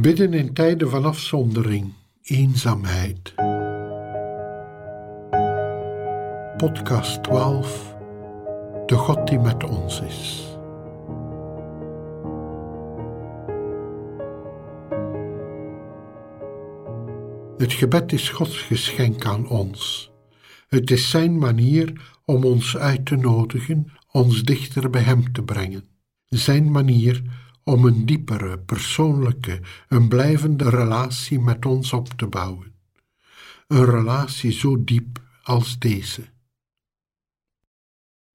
Bidden in tijden van afzondering, eenzaamheid. Podcast 12 De God die met ons is. Het gebed is Gods geschenk aan ons. Het is Zijn manier om ons uit te nodigen, ons dichter bij Hem te brengen. Zijn manier om een diepere, persoonlijke, een blijvende relatie met ons op te bouwen. Een relatie zo diep als deze.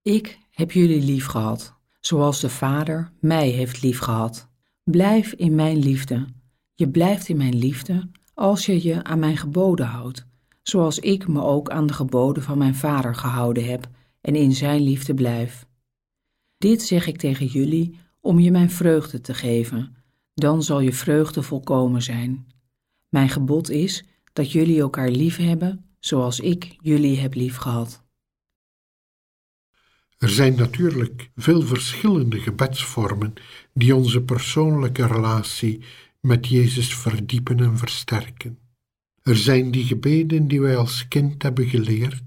Ik heb jullie lief gehad, zoals de Vader mij heeft lief gehad. Blijf in mijn liefde. Je blijft in mijn liefde als je je aan mijn geboden houdt, zoals ik me ook aan de geboden van mijn Vader gehouden heb en in zijn liefde blijf. Dit zeg ik tegen jullie om je mijn vreugde te geven, dan zal je vreugde volkomen zijn. Mijn gebod is dat jullie elkaar lief hebben zoals ik jullie heb lief gehad. Er zijn natuurlijk veel verschillende gebedsvormen die onze persoonlijke relatie met Jezus verdiepen en versterken. Er zijn die gebeden die wij als kind hebben geleerd,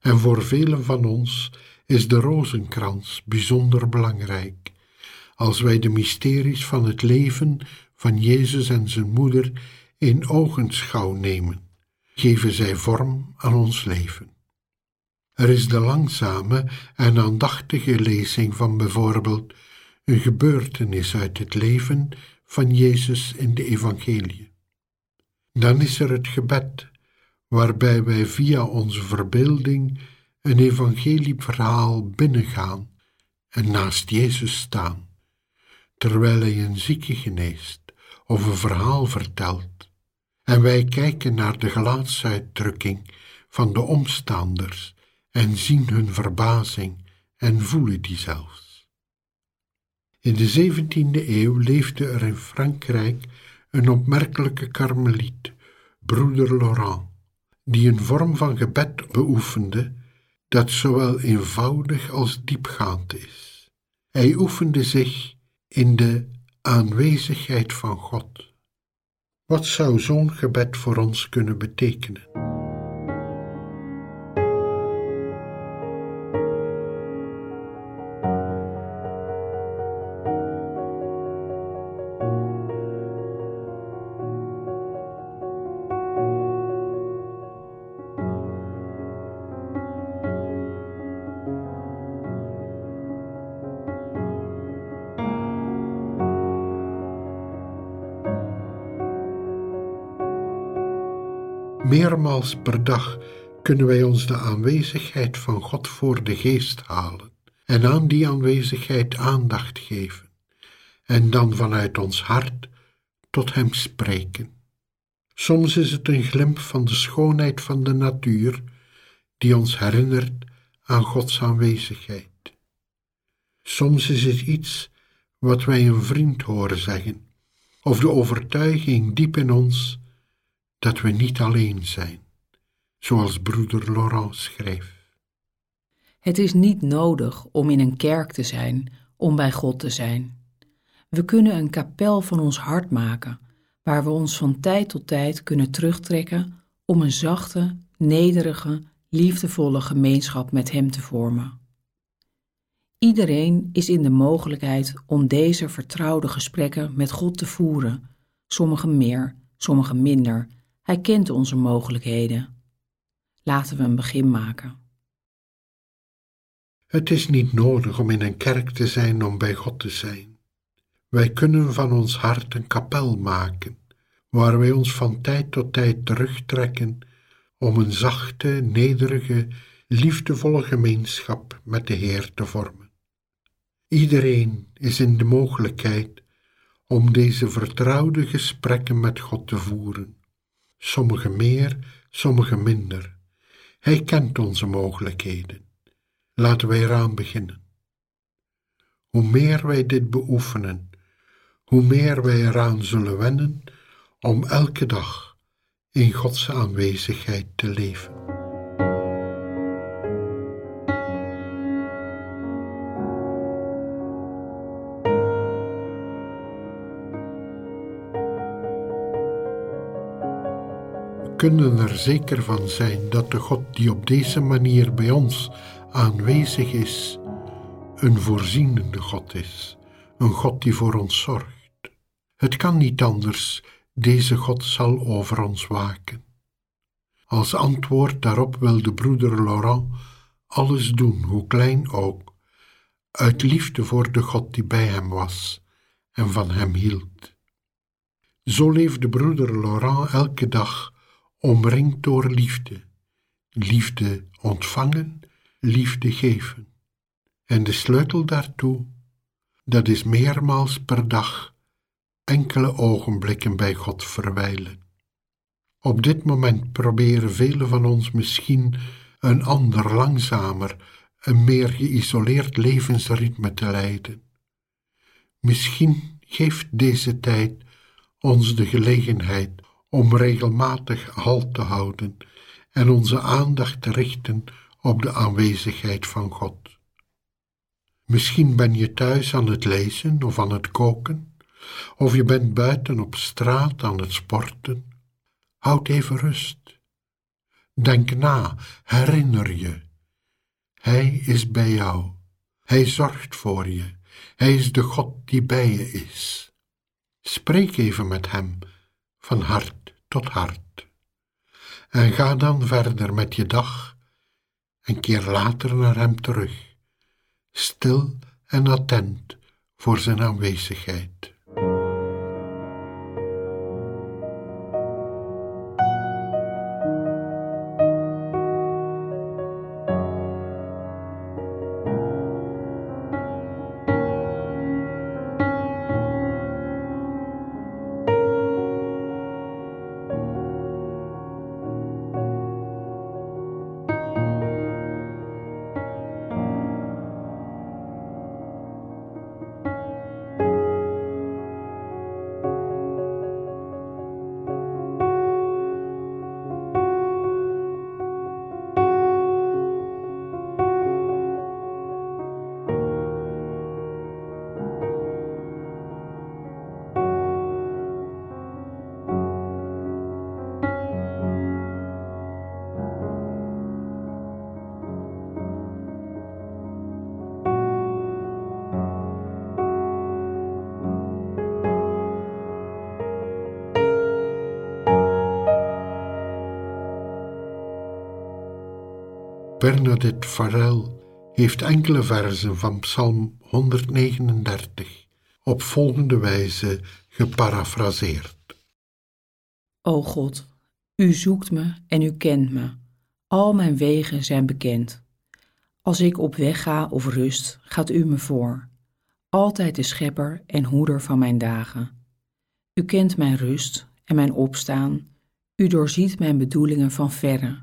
en voor velen van ons is de rozenkrans bijzonder belangrijk als wij de mysteries van het leven van Jezus en zijn moeder in ogenschouw nemen, geven zij vorm aan ons leven. Er is de langzame en aandachtige lezing van bijvoorbeeld een gebeurtenis uit het leven van Jezus in de Evangelie. Dan is er het gebed, waarbij wij via onze verbeelding een evangelieverhaal binnengaan en naast Jezus staan terwijl hij een zieke geneest of een verhaal vertelt, en wij kijken naar de gelaatsuitdrukking van de omstanders en zien hun verbazing en voelen die zelfs. In de zeventiende eeuw leefde er in Frankrijk een opmerkelijke karmeliet, broeder Laurent, die een vorm van gebed beoefende dat zowel eenvoudig als diepgaand is. Hij oefende zich in de aanwezigheid van God. Wat zou zo'n gebed voor ons kunnen betekenen? Meermaals per dag kunnen wij ons de aanwezigheid van God voor de geest halen en aan die aanwezigheid aandacht geven en dan vanuit ons hart tot Hem spreken. Soms is het een glimp van de schoonheid van de natuur die ons herinnert aan Gods aanwezigheid. Soms is het iets wat wij een vriend horen zeggen, of de overtuiging diep in ons dat we niet alleen zijn, zoals broeder Laurent schreef. Het is niet nodig om in een kerk te zijn om bij God te zijn. We kunnen een kapel van ons hart maken, waar we ons van tijd tot tijd kunnen terugtrekken om een zachte, nederige, liefdevolle gemeenschap met Hem te vormen. Iedereen is in de mogelijkheid om deze vertrouwde gesprekken met God te voeren, sommigen meer, sommigen minder, hij kent onze mogelijkheden. Laten we een begin maken. Het is niet nodig om in een kerk te zijn om bij God te zijn. Wij kunnen van ons hart een kapel maken, waar wij ons van tijd tot tijd terugtrekken om een zachte, nederige, liefdevolle gemeenschap met de Heer te vormen. Iedereen is in de mogelijkheid om deze vertrouwde gesprekken met God te voeren sommige meer, sommige minder. Hij kent onze mogelijkheden. Laten wij eraan beginnen. Hoe meer wij dit beoefenen, hoe meer wij eraan zullen wennen om elke dag in Gods aanwezigheid te leven. Kunnen er zeker van zijn dat de God die op deze manier bij ons aanwezig is, een voorzienende God is, een God die voor ons zorgt. Het kan niet anders, deze God zal over ons waken. Als antwoord daarop wil de broeder Laurent alles doen, hoe klein ook, uit liefde voor de God die bij hem was en van hem hield. Zo leefde broeder Laurent elke dag omringd door liefde, liefde ontvangen, liefde geven. En de sleutel daartoe, dat is meermaals per dag enkele ogenblikken bij God verwijlen. Op dit moment proberen velen van ons misschien een ander, langzamer, een meer geïsoleerd levensritme te leiden. Misschien geeft deze tijd ons de gelegenheid om regelmatig halt te houden en onze aandacht te richten op de aanwezigheid van God. Misschien ben je thuis aan het lezen of aan het koken, of je bent buiten op straat aan het sporten. Houd even rust. Denk na, herinner je. Hij is bij jou. Hij zorgt voor je. Hij is de God die bij je is. Spreek even met hem, van hart tot hart. En ga dan verder met je dag en keer later naar hem terug, stil en attent voor zijn aanwezigheid. Bernadette Farrell heeft enkele versen van Psalm 139 op volgende wijze geparafraseerd. O God, u zoekt me en u kent me. Al mijn wegen zijn bekend. Als ik op weg ga of rust, gaat u me voor. Altijd de schepper en hoeder van mijn dagen. U kent mijn rust en mijn opstaan. U doorziet mijn bedoelingen van verre.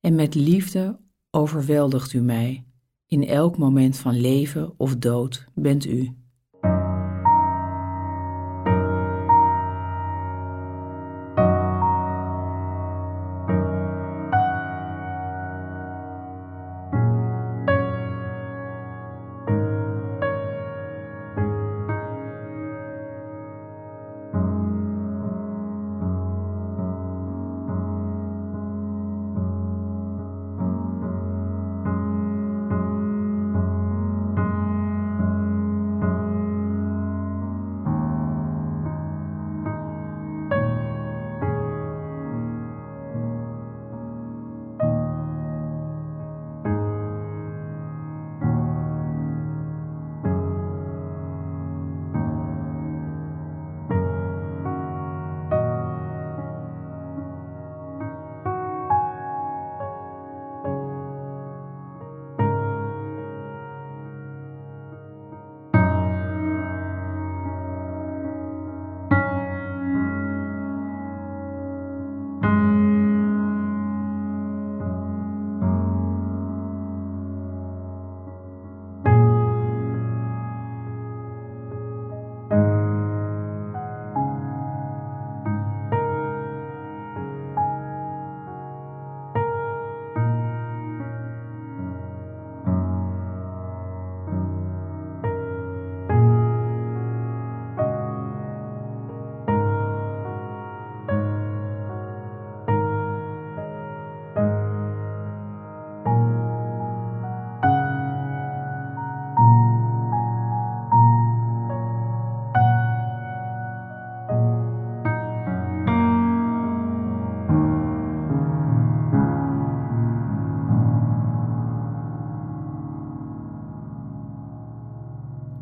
En met liefde overweldigt u mij. In elk moment van leven of dood bent u.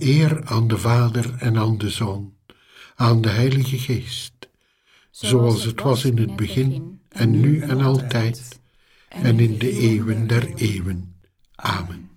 Eer aan de Vader en aan de Zoon, aan de Heilige Geest, zoals het was in het begin en nu en altijd, en in de eeuwen der eeuwen. Amen.